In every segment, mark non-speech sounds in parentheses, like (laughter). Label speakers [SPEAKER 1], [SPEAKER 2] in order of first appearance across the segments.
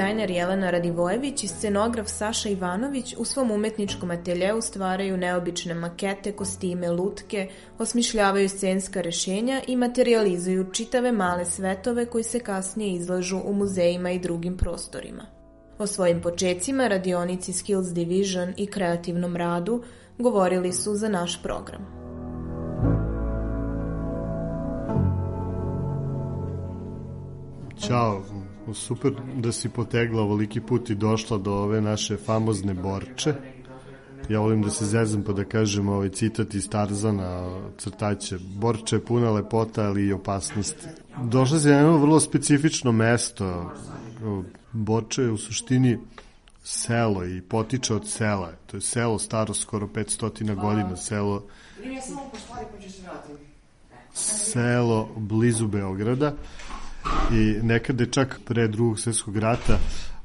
[SPEAKER 1] Dizajner Jelena Radivojević i scenograf Saša Ivanović u svom umetničkom ateljeu stvaraju neobične makete, kostime, lutke, osmišljavaju scenska rešenja i materializuju čitave male svetove koji se kasnije izlažu u muzejima i drugim prostorima. O svojim počecima, radionici Skills Division i kreativnom radu govorili su za naš program.
[SPEAKER 2] Ćao, super da si potegla ovoliki put i došla do ove naše famozne borče. Ja volim da se zezam pa da kažem ovaj citat iz Tarzana crtaće. Borče je puna lepota, ali i opasnosti. Došla si na jedno vrlo specifično mesto. Borče je u suštini selo i potiče od sela. To je selo staro skoro 500 godina, selo selo blizu Beograda i nekada je čak pre drugog svjetskog rata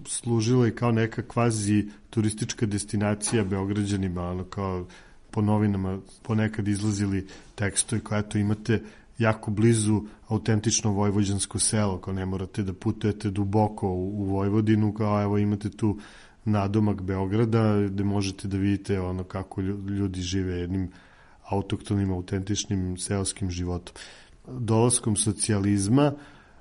[SPEAKER 2] služila i kao neka kvazi turistička destinacija Beograđanima, ono kao po novinama ponekad izlazili tekstovi koja to imate jako blizu autentično vojvođansko selo, kao ne morate da putujete duboko u, u Vojvodinu, kao evo imate tu nadomak Beograda gde možete da vidite ono kako ljudi žive jednim autoktonim, autentičnim seoskim životom. Dolaskom socijalizma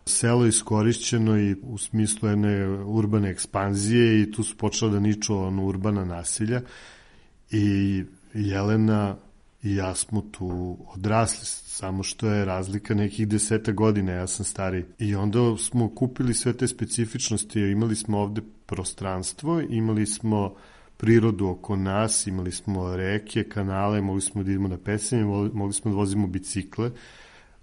[SPEAKER 2] selo iskorišćeno i u smislu jedne urbane ekspanzije i tu su počela da niču ono urbana nasilja i Jelena i ja smo tu odrasli, samo što je razlika nekih deseta godina, ja sam stari. I onda smo kupili sve te specifičnosti, imali smo ovde prostranstvo, imali smo prirodu oko nas, imali smo reke, kanale, mogli smo da idemo na pesenje, mogli smo da vozimo bicikle,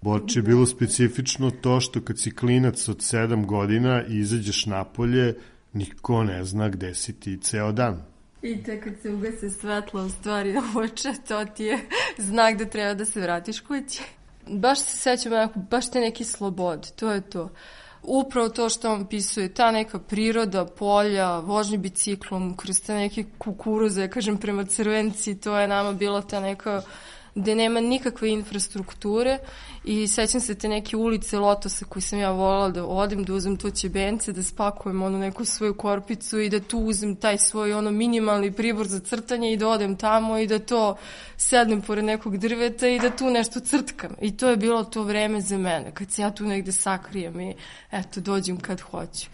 [SPEAKER 2] Borče je bilo specifično to što kad si klinac od 7 godina i izađeš napolje, niko ne zna gde si ti ceo dan.
[SPEAKER 3] I te kad se ugase svetlo u stvari (laughs) oče, to ti je znak da treba da se vratiš kući. Baš se sećam baš te neki slobode, to je to. Upravo to što on pisuje, ta neka priroda, polja, vožnje biciklom, kroz te neke kukuruze, kažem, prema crvenci, to je nama bila ta neka gde nema nikakve infrastrukture i sećam se te neke ulice Lotosa koji sam ja volala da odim, da uzem to ćebence, da spakujem onu neku svoju korpicu i da tu uzem taj svoj ono minimalni pribor za crtanje i da odem tamo i da to sednem pored nekog drveta i da tu nešto crtkam. I to je bilo to vreme za mene, kad se ja tu negde sakrijem i eto, dođem kad hoću.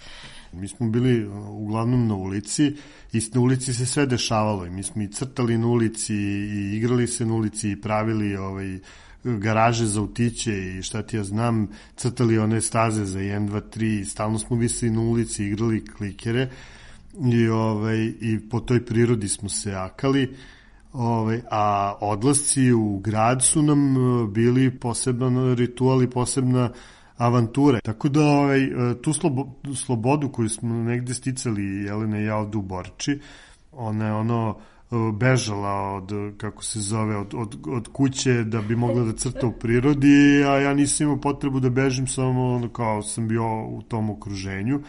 [SPEAKER 2] Mi smo bili uglavnom na ulici i na ulici se sve dešavalo i mi smo i crtali na ulici i igrali se na ulici i pravili ovaj, garaže za utiće i šta ti ja znam, crtali one staze za 1, 2, 3, stalno smo visli na ulici, igrali klikere i, ovaj, i po toj prirodi smo se akali, ovaj, a odlasci u grad su nam eh, bili poseban ritual i posebna avanture. Tako da ovaj, eh, tu slobo, slobodu koju smo negde sticali Jelena i ja od u Borči, ona je ono bežala od, kako se zove, od, od, od kuće da bi mogla da crta u prirodi, a ja nisam imao potrebu da bežim, samo ono, kao sam bio u tom okruženju.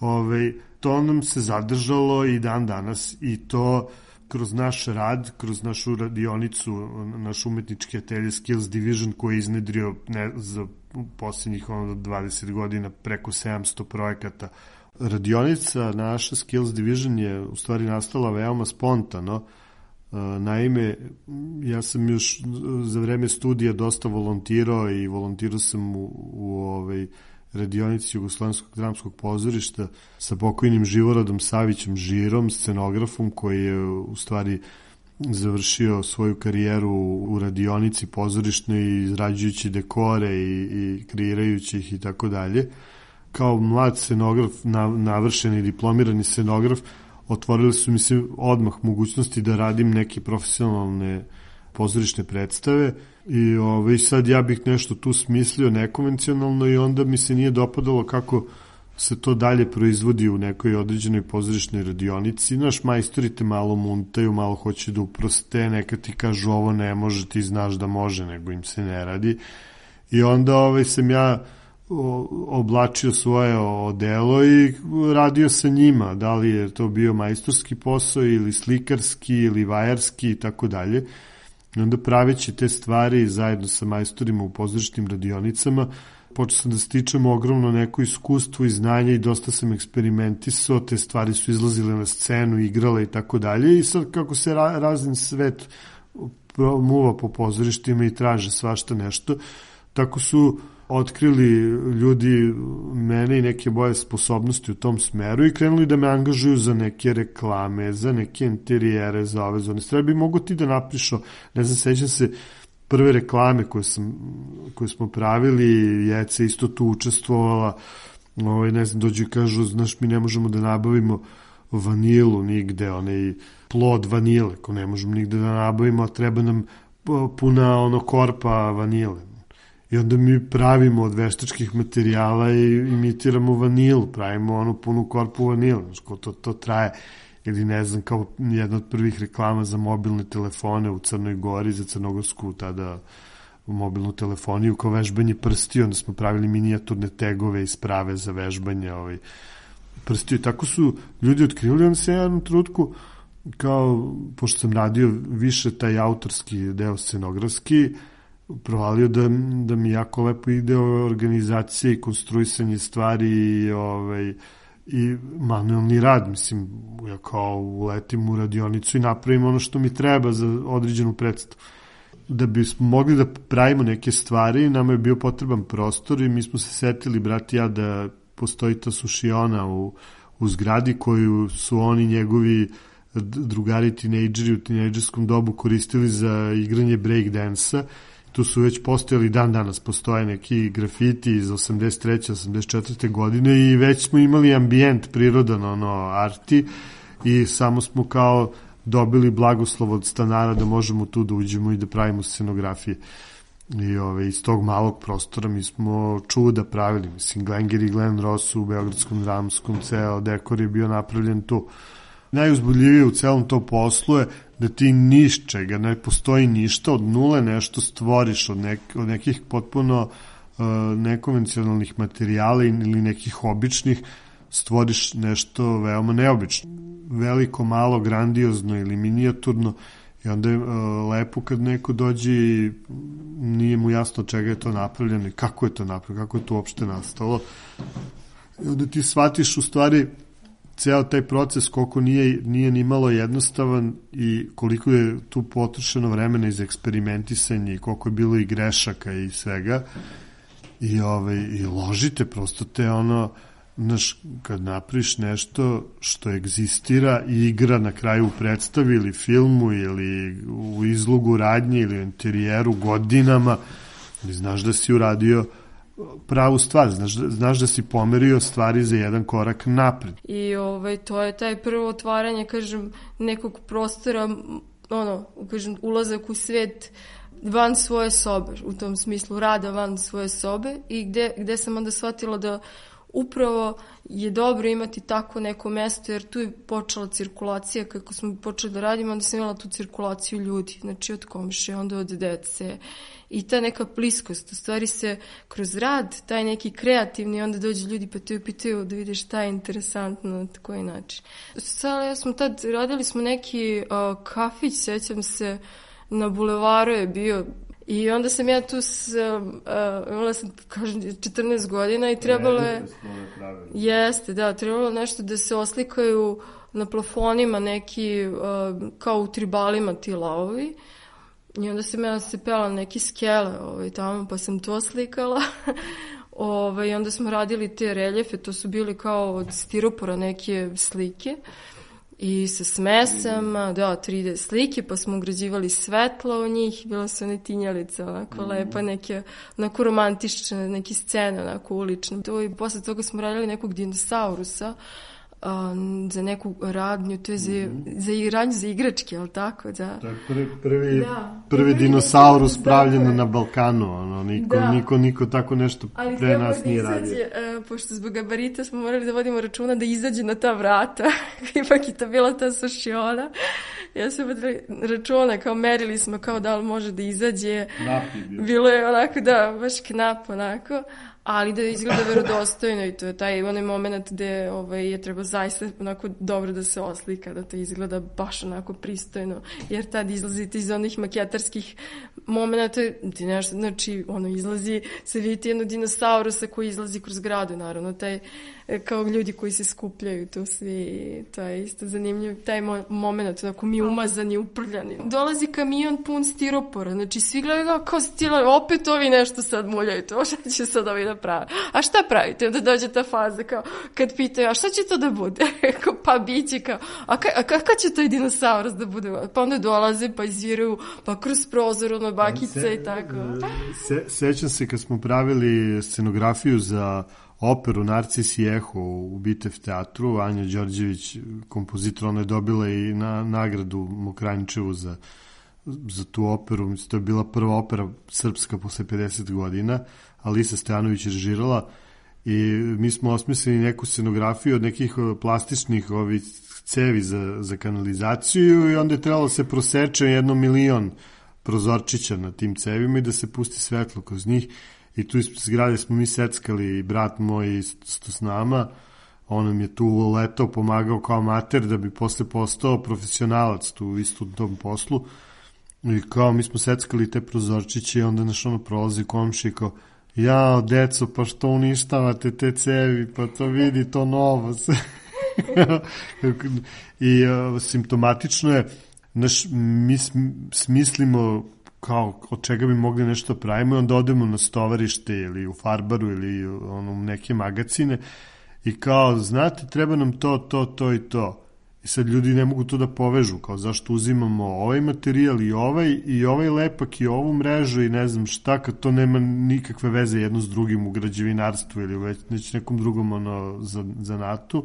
[SPEAKER 2] Ove, to nam se zadržalo i dan danas i to kroz naš rad, kroz našu radionicu, naš umetnički atelje Skills Division koji je iznedrio ne, za posljednjih ono, 20 godina preko 700 projekata. Radionica naša Skills Division je u stvari nastala veoma spontano. E, naime, ja sam još za vreme studija dosta volontirao i volontirao sam u, u ovaj, radionici Jugoslovenskog dramskog pozorišta sa pokojnim Živorodom Savićem Žirom, scenografom koji je u stvari završio svoju karijeru u radionici pozorišnoj izrađujući dekore i, i kreirajući ih i tako dalje. Kao mlad scenograf, navršeni diplomirani scenograf, otvorili su mi se odmah mogućnosti da radim neke profesionalne pozorišne predstave i ovaj, sad ja bih nešto tu smislio nekonvencionalno i onda mi se nije dopadalo kako se to dalje proizvodi u nekoj određenoj pozorišnoj radionici. Naš majstori te malo muntaju, malo hoće da uproste, neka ti kažu ovo ne može, ti znaš da može, nego im se ne radi. I onda ovaj, sam ja oblačio svoje odelo i radio sa njima, da li je to bio majstorski posao ili slikarski ili vajarski i tako dalje. I onda praveći te stvari zajedno sa majstorima u pozorišnim radionicama, počeo sam da stičem ogromno neko iskustvo i znanje i dosta sam eksperimentisao, te stvari su izlazile na scenu, igrale i tako dalje. I sad kako se ra razin svet muva po pozorištima i traže svašta nešto, tako su otkrili ljudi mene i neke boje sposobnosti u tom smeru i krenuli da me angažuju za neke reklame, za neke interijere, za ove zone. Sve bi mogo ti da napišo, ne znam, sećam se prve reklame koje, sam, koje smo pravili, Jeca isto tu učestvovala, ovaj, ne znam, dođu i kažu, znaš, mi ne možemo da nabavimo vanilu nigde, onaj plod vanile, ko ne možemo nigde da nabavimo, a treba nam puna ono korpa vanile i onda mi pravimo od veštačkih materijala i imitiramo vanilu, pravimo onu punu korpu vanila, znaš, ko to, to traje ili ne znam, kao jedna od prvih reklama za mobilne telefone u Crnoj Gori, za Crnogorsku tada mobilnu telefoniju kao vežbanje prsti, onda smo pravili minijaturne tegove i sprave za vežbanje ovaj, prstiju. Tako su ljudi otkrili, on se jednom trutku kao, pošto sam radio više taj autorski deo scenografski, provalio da, da mi jako lepo ide ove organizacije i konstruisanje stvari i, ovaj, i manuelni rad, mislim, ja kao uletim u radionicu i napravim ono što mi treba za određenu predstavu. Da bismo mogli da pravimo neke stvari, nama je bio potreban prostor i mi smo se setili, brat i ja, da postoji ta sušiona u, u zgradi koju su oni njegovi drugari tinejdžeri u tinejdžerskom dobu koristili za igranje breakdansa tu su već postojali dan danas postoje neki grafiti iz 83. 84. godine i već smo imali ambijent prirodan ono arti i samo smo kao dobili blagoslov od stanara da možemo tu da uđemo i da pravimo scenografije. I ove, iz tog malog prostora mi smo čuda pravili. Mislim, Glenger i Glen Ross u Beogradskom dramskom, ceo dekor je bio napravljen tu. Najuzbudljivije u celom to poslu je da ti niš čega, ne postoji ništa, od nule nešto stvoriš, od, nek, od nekih potpuno uh, nekonvencionalnih materijala ili nekih običnih, stvoriš nešto veoma neobično. Veliko, malo, grandiozno ili minijaturno i onda je uh, lepo kad neko dođe i nije mu jasno čega je to napravljeno i kako je to napravljeno, kako je to uopšte nastalo. I onda ti shvatiš u stvari ceo taj proces koliko nije, nije ni malo jednostavan i koliko je tu potrošeno vremena iz eksperimentisanja i koliko je bilo i grešaka i svega. I, ovaj, i ložite prosto te ono znaš, kad napriš nešto što egzistira i igra na kraju u predstavi ili filmu ili u izlogu radnje ili u interijeru godinama, znaš da si uradio pravu stvar, znaš, znaš da si pomerio stvari za jedan korak napred.
[SPEAKER 3] I ovaj, to je taj prvo otvaranje, kažem, nekog prostora, ono, kažem, ulazak u svet van svoje sobe, u tom smislu rada van svoje sobe i gde, gde sam onda shvatila da upravo je dobro imati tako neko mesto, jer tu je počela cirkulacija, kako smo počeli da radimo, onda sam imala tu cirkulaciju ljudi, znači od komše, onda od dece i ta neka bliskost, u stvari se kroz rad, taj neki kreativni, onda dođu ljudi pa te upitaju da vidiš šta je interesantno, na koji način. Sada ja smo tad, radili smo neki uh, kafić, sećam se, na bulevaru je bio I onda sam ja tu, s, uh, imala sam, kažem, 14 godina i trebalo je... Jeste, da, trebalo nešto da se oslikaju na plafonima neki, uh, kao u tribalima ti lavovi. I onda sam ja se pela neki skele ovaj, tamo, pa sam to slikala. (laughs) ovaj, I onda smo radili te reljefe, to su bili kao od stiropora neke slike. Uh, i sa smesama, da, 3D slike, pa smo ugrađivali svetla u njih, bila su one tinjalice, onako mm. lepa, neke, onako romantične, neke scene, onako ulične. To i posle toga smo radili nekog dinosaurusa, um, za neku radnju, to je za, mm -hmm. za radnju za igračke, ali tako, da.
[SPEAKER 2] Je prvi, prvi, da, prvi dinosaurus da, pravljen na Balkanu, ono, niko, da. niko, niko tako nešto ali pre nas da nije radio.
[SPEAKER 3] Uh, pošto zbog gabarita smo morali da vodimo računa da izađe na ta vrata, (laughs) ipak je to bila ta sušiona. Ja sam računa, kao merili smo kao da li može da izađe.
[SPEAKER 2] Napi.
[SPEAKER 3] Bilo je onako, da, baš knap onako ali da izgleda verodostojno i to je taj onaj moment gde ovaj, je treba zaista onako dobro da se oslika, da to izgleda baš onako pristojno, jer tad izlazite iz onih maketarskih momenta, ti nešto, znači, ono, izlazi, se vidite jedno dinosaurusa koji izlazi kroz gradu, naravno, taj E, kao ljudi koji se skupljaju tu svi, to je isto zanimljiv, taj mo moment, onako mi umazani, uprljani. Dolazi kamion pun stiropora, znači svi gledaju kao stila, opet ovi nešto sad muljaju to, šta će sad ovi da prave? A šta pravite? Onda dođe ta faza kao, kad pitaju, a šta će to da bude? (laughs) pa biće kao, a, ka, a kakav će to dinosaurus da bude? Pa onda dolaze, pa izviraju, pa kroz prozor, ono, bakice se, i tako.
[SPEAKER 2] Se, sećam se kad smo pravili scenografiju za operu Narcis i Eho u Bitev teatru. Anja Đorđević, kompozitor, ona je dobila i na, nagradu Mokranjčevu za, za tu operu. Mislim, to je bila prva opera srpska posle 50 godina. Alisa Stojanović režirala i mi smo osmislili neku scenografiju od nekih plastičnih ovih cevi za, za kanalizaciju i onda je trebalo da se proseče jedno milion prozorčića na tim cevima i da se pusti svetlo kroz njih i tu iz zgrade smo mi seckali, brat moj isto s nama, on nam je tu letao, pomagao kao mater da bi posle postao profesionalac tu isto u tom poslu. I kao mi smo seckali te prozorčiće i onda naš ono prolazi komši i kao ja, deco, pa što uništavate te cevi, pa to vidi, to novo se. (laughs) I uh, simptomatično je, naš, mi smislimo kao od čega bi mogli nešto pravimo i onda odemo na stovarište ili u farbaru ili u neke magacine i kao, znate, treba nam to, to, to i to. I sad ljudi ne mogu to da povežu, kao zašto uzimamo ovaj materijal i ovaj, i ovaj lepak i ovu mrežu i ne znam šta, kad to nema nikakve veze jedno s drugim u građevinarstvu ili već, već nekom drugom ono, za, za natu.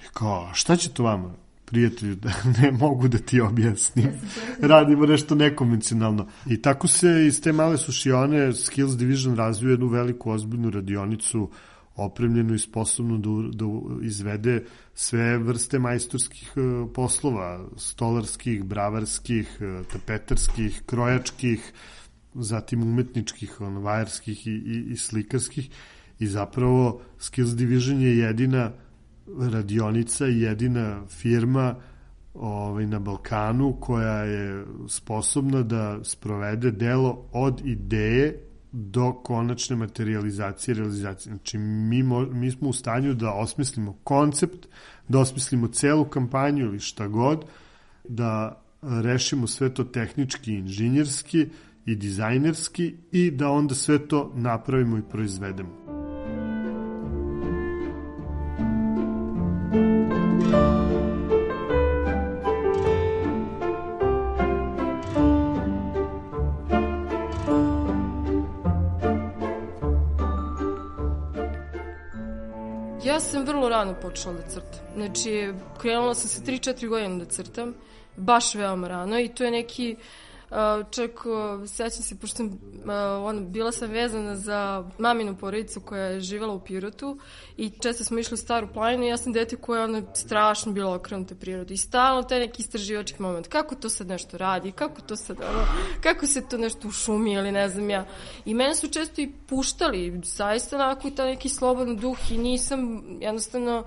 [SPEAKER 2] I kao, šta će to vama? prijatelju (laughs) da ne mogu da ti objasnim. (laughs) Radimo nešto nekonvencionalno. I tako se iz te male sušione Skills Division razvio jednu veliku ozbiljnu radionicu opremljenu i sposobnu da, da izvede sve vrste majstorskih e, poslova, stolarskih, bravarskih, e, tapetarskih, krojačkih, zatim umetničkih, ono, vajarskih i, i, i slikarskih. I zapravo Skills Division je jedina radionica jedina firma ovaj, na Balkanu koja je sposobna da sprovede delo od ideje do konačne materializacije realizacije. Znači, mi, mo, mi smo u stanju da osmislimo koncept, da osmislimo celu kampanju ili šta god, da rešimo sve to tehnički, inženjerski i dizajnerski i da onda sve to napravimo i proizvedemo.
[SPEAKER 3] Vrlo rano počela da crtam. Znači, krenula sam sa 3-4 godine da crtam, baš veoma rano i to je neki, Uh, čak, sećam se, pošto sam, uh, on, bila sam vezana za maminu porodicu koja je živela u Pirotu i često smo išli u staru planinu i ja sam dete koja je ono strašno bila okrenuta prirodu i stalno taj neki istraživački moment. Kako to sad nešto radi? Kako to sad, ono, kako se to nešto ušumi ili ne znam ja. I mene su često i puštali, zaista onako i taj neki slobodan duh i nisam jednostavno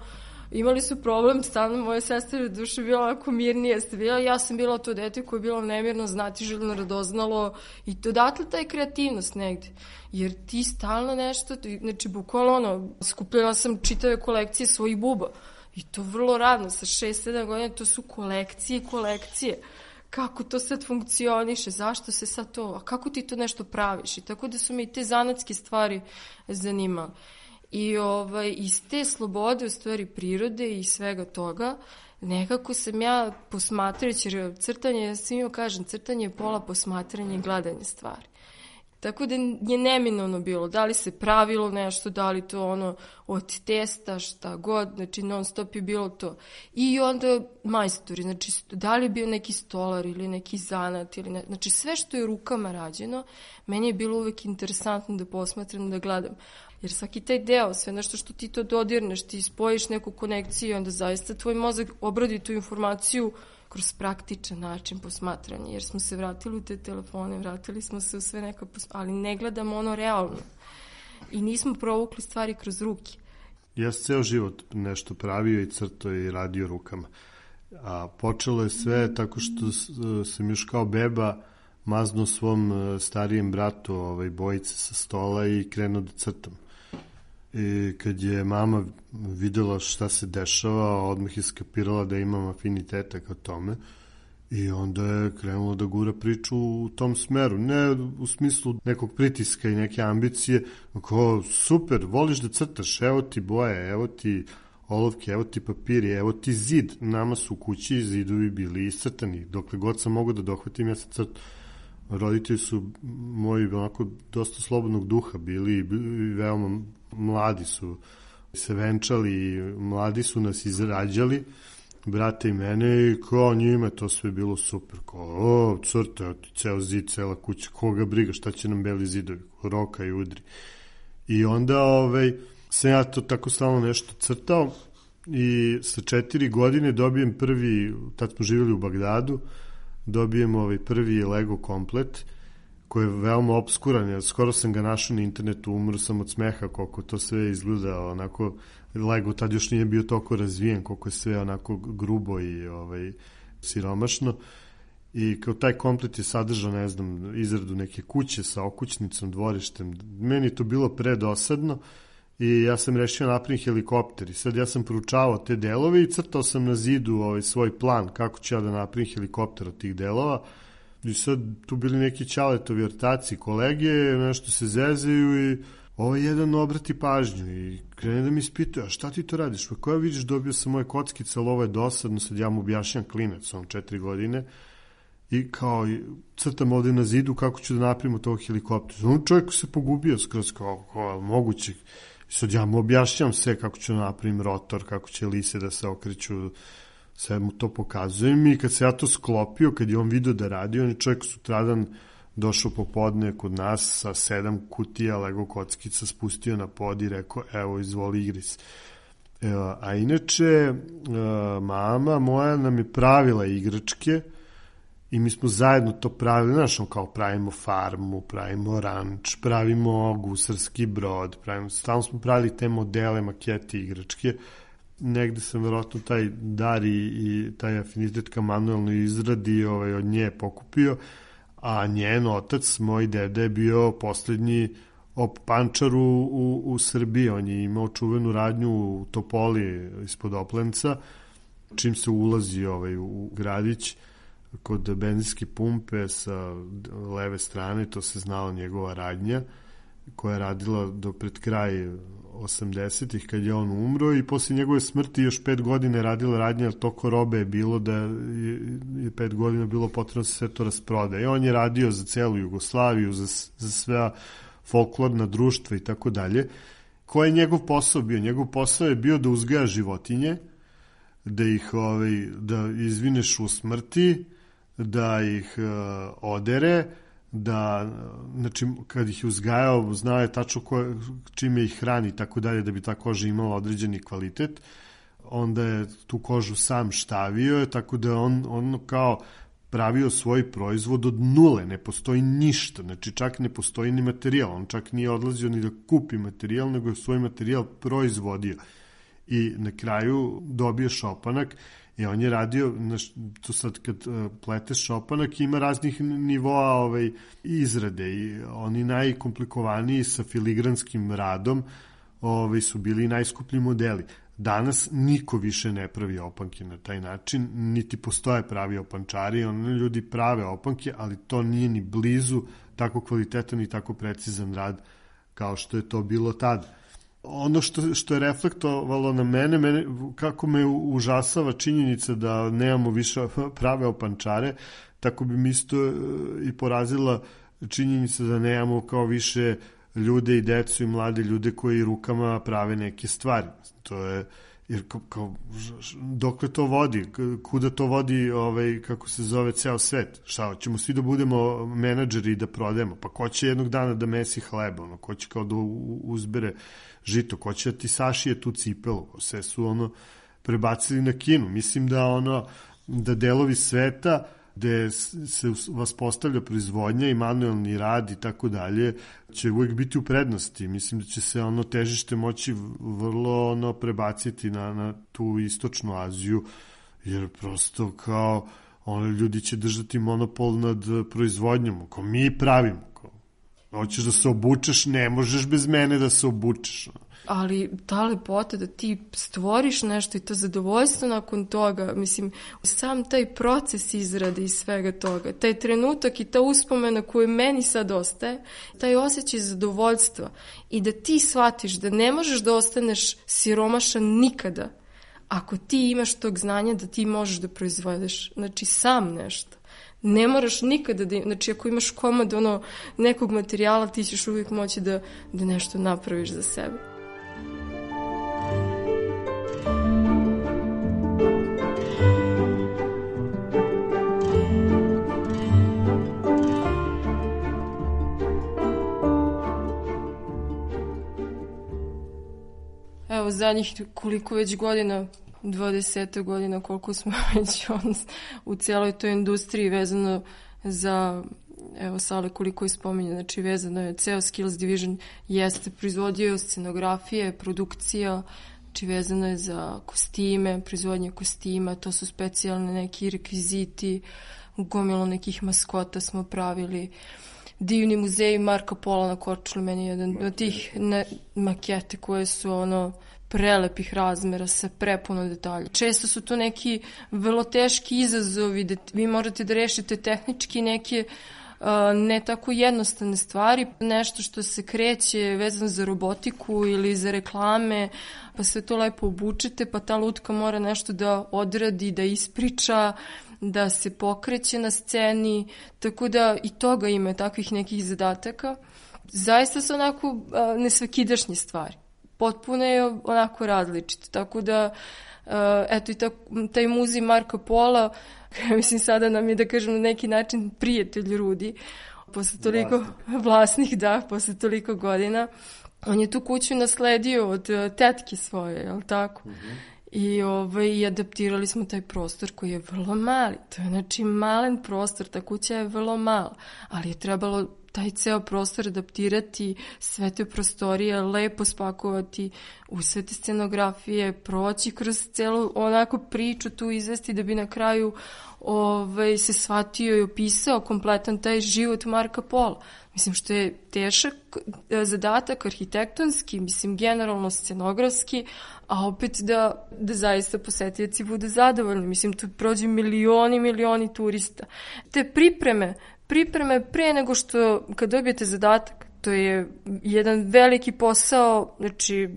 [SPEAKER 3] imali su problem, stalno moje sestre u duše bila onako mirnije ste bila, ja sam bila to dete koje je bilo nemirno, znatiželjno, radoznalo i odatle taj kreativnost negde. Jer ti stalno nešto, znači bukvalno ono, skupljala sam čitave kolekcije svojih buba. I to vrlo radno, sa 6-7 godina, to su kolekcije kolekcije kako to sad funkcioniše, zašto se sad to, a kako ti to nešto praviš i tako da su me i te zanatske stvari zanimale. I ovaj, iz te slobode, u stvari prirode i svega toga, nekako sam ja posmatrajući, jer crtanje, ja svima kažem, crtanje je pola posmatranja i gledanje stvari. Tako da je neminovno bilo, da li se pravilo nešto, da li to ono od testa, šta god, znači non stop je bilo to. I onda majstori, znači da li je bio neki stolar ili neki zanat, ili ne, znači sve što je rukama rađeno, meni je bilo uvek interesantno da posmatram, da gledam. Jer svaki taj deo, sve nešto što ti to dodirneš, ti spojiš neku konekciju, onda zaista tvoj mozak obradi tu informaciju kroz praktičan način posmatranja, jer smo se vratili u te telefone, vratili smo se u sve neka, ali ne gledamo ono realno. I nismo provukli stvari kroz ruke.
[SPEAKER 2] Ja sam ceo život nešto pravio i crto i radio rukama. A počelo je sve tako što sam još kao beba maznuo svom e, starijem bratu ovaj, bojice sa stola i krenuo da crtam. I kad je mama videla šta se dešava, odmah je skapirala da imam afiniteta ka tome i onda je krenula da gura priču u tom smeru. Ne u smislu nekog pritiska i neke ambicije, kao super, voliš da crtaš, evo ti boje, evo ti olovke, evo ti papiri, evo ti zid. Nama su u kući zidovi bili iscrtani. Dokle god sam mogao da dohvatim, ja sam crtao roditelji su moji onako dosta slobodnog duha bili i veoma mladi su se venčali, mladi su nas izrađali, brate i mene i kao njima to sve bilo super, kao o, crte, ceo zid, cela kuća, koga briga, šta će nam beli zidovi, roka i udri. I onda ovaj, sam ja to tako stalno nešto crtao i sa četiri godine dobijem prvi, tad smo živjeli u Bagdadu, dobijem ovaj prvi Lego komplet, koji je veoma obskuran, ja skoro sam ga našao na internetu, umro sam od smeha koliko to sve izgleda, onako, Lego tad još nije bio toliko razvijen, koliko je sve onako grubo i ovaj, siromašno. I kao taj komplet je sadržao, ne znam, izradu neke kuće sa okućnicom, dvorištem. Meni to bilo predosadno i ja sam rešio napravim helikopter i sad ja sam proučavao te delove i crtao sam na zidu ovaj svoj plan kako ću ja da napravim helikopter od tih delova I sad tu bili neki čaletovi ortaci, kolege, nešto se zezaju i ovaj jedan obrati pažnju i krene da mi ispituje, a šta ti to radiš? Pa koja vidiš, dobio sam moje kockice, ali ovo je dosadno, sad ja mu objašnjam klinac, on četiri godine, i kao crtam ovde na zidu kako ću da napravimo tog helikoptera. On čovjek se pogubio skroz kao, kao moguće. Sad ja mu objašnjam sve kako ću da napravim rotor, kako će lise da se okreću, sve mu to pokazujem i kad se ja to sklopio, kad je on video da radi, on je čovjek sutradan došao popodne kod nas sa sedam kutija Lego kockica, spustio na pod i rekao, evo, izvoli igris. E, a inače, e, mama moja nam je pravila igračke i mi smo zajedno to pravili, znaš, kao pravimo farmu, pravimo ranč, pravimo gusarski brod, pravimo, stalno smo pravili te modele, makete igračke, negde sam verovatno taj dar i, i taj afinitet ka manuelnoj izradi ovaj, od nje pokupio, a njen otac, moj dede, je bio poslednji op pančar u, u, u Srbiji. On je imao čuvenu radnju u Topoli ispod Oplenca, čim se ulazi ovaj, u gradić, kod benzinske pumpe sa leve strane, to se znala njegova radnja, koja je radila do pred kraj 80-ih kad je on umro i posle njegove smrti još pet godina je radila radnja, jer toko robe je bilo da je, je pet godina bilo potrebno da sve to rasproda. I on je radio za celu Jugoslaviju, za, za sve folklorna društva i tako dalje. Ko je njegov posao bio? Njegov posao je bio da uzgaja životinje, da ih ovaj, da izvineš u smrti, da ih uh, odere, da, znači, kad ih je uzgajao, znao je tačno ko, čime ih hrani i tako dalje, da bi ta koža imala određeni kvalitet. Onda je tu kožu sam štavio, tako da on, on kao pravio svoj proizvod od nule, ne postoji ništa, znači čak ne postoji ni materijal, on čak nije odlazio ni da kupi materijal, nego je svoj materijal proizvodio i na kraju dobio šopanak i on je radio, znaš, tu sad kad uh, pleteš šopanak ima raznih nivoa ovaj, izrade i oni najkomplikovaniji sa filigranskim radom ovaj, su bili najskuplji modeli. Danas niko više ne pravi opanke na taj način, niti postoje pravi opančari, oni ljudi prave opanke, ali to nije ni blizu tako kvalitetan i tako precizan rad kao što je to bilo tada. Ono što, što je reflektovalo na mene, mene, kako me užasava činjenica da nemamo više (laughs) prave opančare, tako bi mi isto e, i porazila činjenica da nemamo kao više ljude i decu i mlade ljude koji rukama prave neke stvari. To je jer kao, kao dokle to vodi, kuda to vodi ovaj, kako se zove ceo svet, šta, ćemo svi da budemo menadžeri i da prodajemo, pa ko će jednog dana da mesi hleba, ono, ko će kao da uzbere žito, ko će da ti sašije tu cipelu, sve su ono prebacili na kinu, mislim da ono, da delovi sveta gde se vas postavlja proizvodnja i manuelni rad i tako dalje, će uvek biti u prednosti. Mislim da će se ono težište moći vrlo ono prebaciti na, na tu istočnu Aziju, jer prosto kao ono, ljudi će držati monopol nad proizvodnjom, ako mi pravimo. Kao, hoćeš da se obučeš, ne možeš bez mene da se obučeš
[SPEAKER 3] ali ta lepota da ti stvoriš nešto i to zadovoljstvo nakon toga, mislim, sam taj proces izrade i svega toga, taj trenutak i ta uspomena koju meni sad ostaje, taj osjećaj zadovoljstva i da ti shvatiš da ne možeš da ostaneš siromašan nikada, ako ti imaš tog znanja da ti možeš da proizvedeš, znači sam nešto. Ne moraš nikada da, znači ako imaš komad ono, nekog materijala, ti ćeš uvijek moći da, da nešto napraviš za sebe. Evo zadnjih koliko već godina 20 godina koliko smo (laughs) već on, u cijeloj toj industriji vezano za evo Sale koliko je spominje, znači vezano je ceo Skills Division jeste proizvodio scenografije, produkcija, znači vezano je za kostime, proizvodnje kostima, to su specijalne neki rekviziti, gomilo nekih maskota smo pravili. Divni muzej Marka Pola na Korčuli, meni je jedan od tih ne, makete koje su ono prelepih razmera sa prepuno detalja. Često su to neki vrlo teški izazovi da vi morate da rešite tehnički neke ne tako jednostavne stvari, nešto što se kreće vezano za robotiku ili za reklame, pa sve to lepo obučete, pa ta lutka mora nešto da odradi, da ispriča, da se pokreće na sceni, tako da i toga ima takvih nekih zadataka. Zaista su onako nesvakidašnje stvari potpuno je onako različit. Tako da, eto i ta, taj muzi Marka Pola, (laughs) mislim sada nam je da kažem na neki način prijatelj Rudi, posle toliko, vlasnik, (laughs) vlasnik da, posle toliko godina, on je tu kuću nasledio od tetke svoje, je li tako? Mm -hmm. I, ovaj, adaptirali smo taj prostor koji je vrlo mali. To je znači malen prostor, ta kuća je vrlo mala, ali je trebalo taj ceo prostor adaptirati, sve te prostorije lepo spakovati u sve te scenografije, proći kroz celu onako priču tu izvesti da bi na kraju ovaj, se shvatio i opisao kompletan taj život Marka Pola. Mislim što je tešak e, zadatak arhitektonski, mislim generalno scenografski, a opet da, da zaista posetioci budu zadovoljni. Mislim, tu prođe milioni, milioni turista. Te pripreme pripreme pre nego što kad dobijete zadatak, to je jedan veliki posao, znači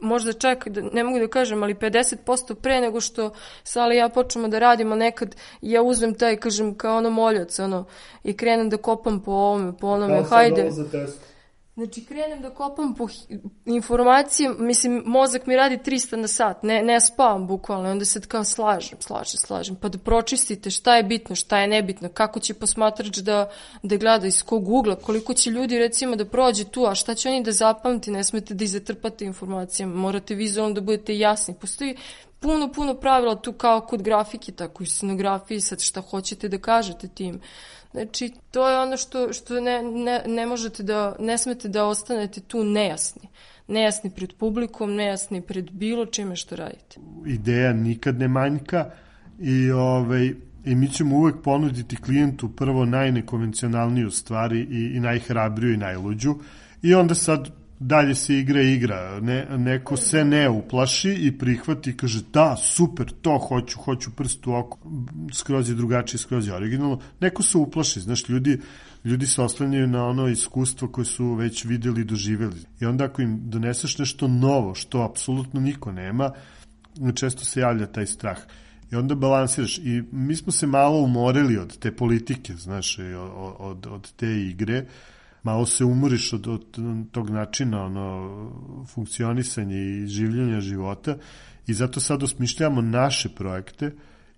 [SPEAKER 3] možda čak, da, ne mogu da kažem, ali 50% pre nego što Sala i ja počnemo da radimo nekad, ja uzmem taj, kažem, kao ono moljac, ono, i krenem da kopam po ovome, po onome,
[SPEAKER 2] kao
[SPEAKER 3] hajde.
[SPEAKER 2] za test.
[SPEAKER 3] Znači, krenem da kopam po informacije, mislim, mozak mi radi 300 na sat, ne, ne spavam bukvalno, onda se kao slažem, slažem, slažem, pa da pročistite šta je bitno, šta je nebitno, kako će posmatrač da, da gleda, iz kog ugla, koliko će ljudi recimo da prođe tu, a šta će oni da zapamti, ne smete da izatrpate informacijama, morate vizualno da budete jasni. Postoji puno, puno pravila tu kao kod grafike, tako i scenografiji, sad šta hoćete da kažete tim. Znači, to je ono što, što ne, ne, ne možete da, ne smete da ostanete tu nejasni. Nejasni pred publikom, nejasni pred bilo čime što radite.
[SPEAKER 2] Ideja nikad ne manjka i, ovaj, i mi ćemo uvek ponuditi klijentu prvo najnekonvencionalniju stvari i, i najhrabriju i najluđu i onda sad dalje se igra igra. Ne, neko se ne uplaši i prihvati i kaže da, super, to hoću, hoću prst u oko. Skroz je drugačije, skroz je originalno. Neko se uplaši, znaš, ljudi, ljudi se oslanjaju na ono iskustvo koje su već videli i doživeli. I onda ako im doneseš nešto novo, što apsolutno niko nema, često se javlja taj strah. I onda balansiraš. I mi smo se malo umorili od te politike, znaš, od, od, od te igre, malo se umoriš od, od tog načina ono, funkcionisanja i življenja života i zato sad osmišljamo naše projekte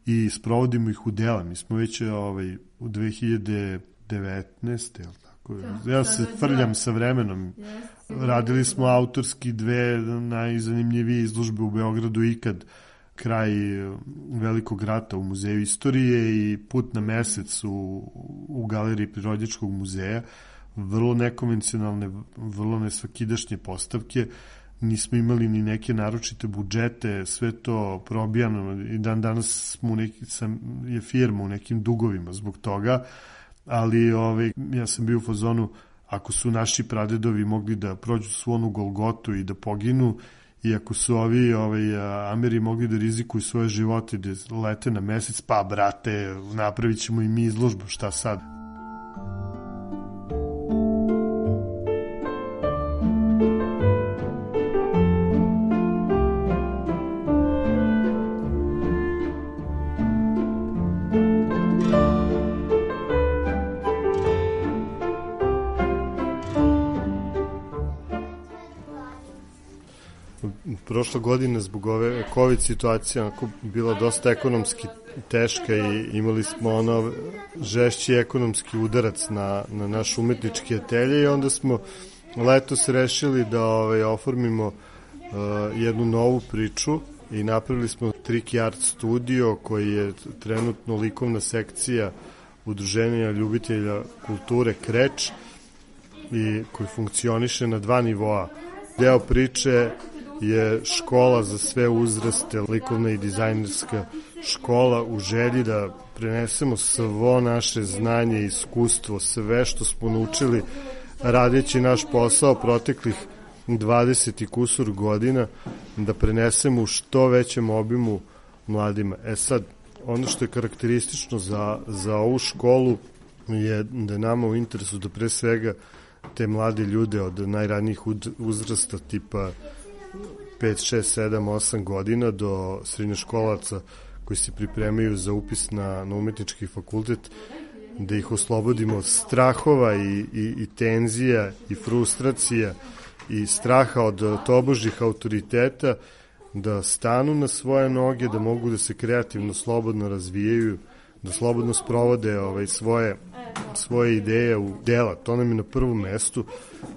[SPEAKER 2] i sprovodimo ih u dela. Mi smo već ovaj, u 2019. Jel tako? Da, ja se frljam sa vremenom. Radili smo autorski dve najzanimljivije izložbe u Beogradu ikad kraj velikog rata u Muzeju istorije i put na mesec u, u galeriji Prirodjačkog muzeja vrlo nekonvencionalne, vrlo nesvakidašnje postavke, nismo imali ni neke naročite budžete, sve to probijano i dan danas smo neki, sam, je firma u nekim dugovima zbog toga, ali ovaj, ja sam bio u fazonu ako su naši pradedovi mogli da prođu svu onu Golgotu i da poginu, i ako su ovi ovaj, Ameri mogli da rizikuju svoje živote da lete na mesec, pa brate, napravit ćemo i mi izložbu, šta sad? Prošla godina zbog ove COVID situacije onako bila dosta ekonomski teška i imali smo ono žešći ekonomski udarac na, na naš umetnički atelje i onda smo letos rešili da ovaj, oformimo uh, jednu novu priču i napravili smo Tricky Art Studio koji je trenutno likovna sekcija udruženja ljubitelja kulture Kreč i koji funkcioniše na dva nivoa. Deo priče je škola za sve uzraste, likovna i dizajnerska škola u želji da prenesemo svo naše znanje i iskustvo, sve što smo naučili radeći naš posao proteklih 20 i kusur godina, da prenesemo u što većem obimu mladima. E sad, ono što je karakteristično za, za ovu školu je da je nama u interesu da pre svega te mlade ljude od najranijih uzrasta tipa 5, 6, 7, 8 godina do srednjoškolaca koji se pripremaju za upis na, na umetnički fakultet, da ih oslobodimo od strahova i, i, i tenzija i frustracija i straha od tobožih autoriteta, da stanu na svoje noge, da mogu da se kreativno, slobodno razvijaju, da slobodno sprovode ovaj, svoje, svoje ideje u dela. To nam je na prvom mestu.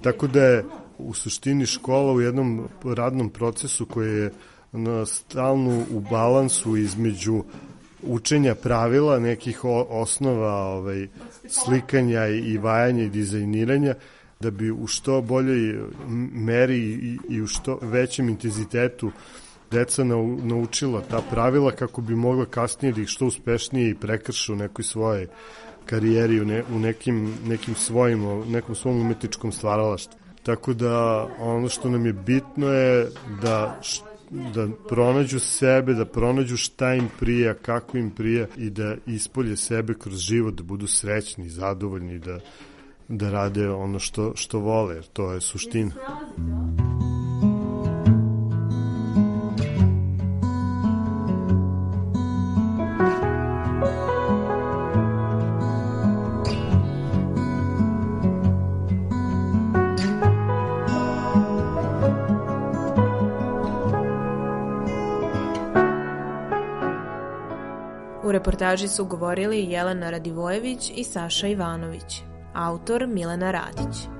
[SPEAKER 2] Tako da je u suštini škola u jednom radnom procesu koji je na stalnu u balansu između učenja pravila, nekih osnova ovaj, slikanja i vajanja i dizajniranja, da bi u što boljoj meri i, i u što većem intenzitetu deca naučila ta pravila kako bi mogla kasnije da ih što uspešnije i prekrše u nekoj svojoj karijeri, u, ne, u nekim, nekim svojim, nekom svom umetničkom stvaralaštvu. Tako da ono što nam je bitno je da da pronađu sebe, da pronađu šta im prija, kako im prija i da ispolje sebe kroz život, da budu srećni, zadovoljni, da, da rade ono što, što vole, jer to je suština.
[SPEAKER 1] Reportaži su govorili Jelena Radivojević i Saša Ivanović. Autor Milena Radić.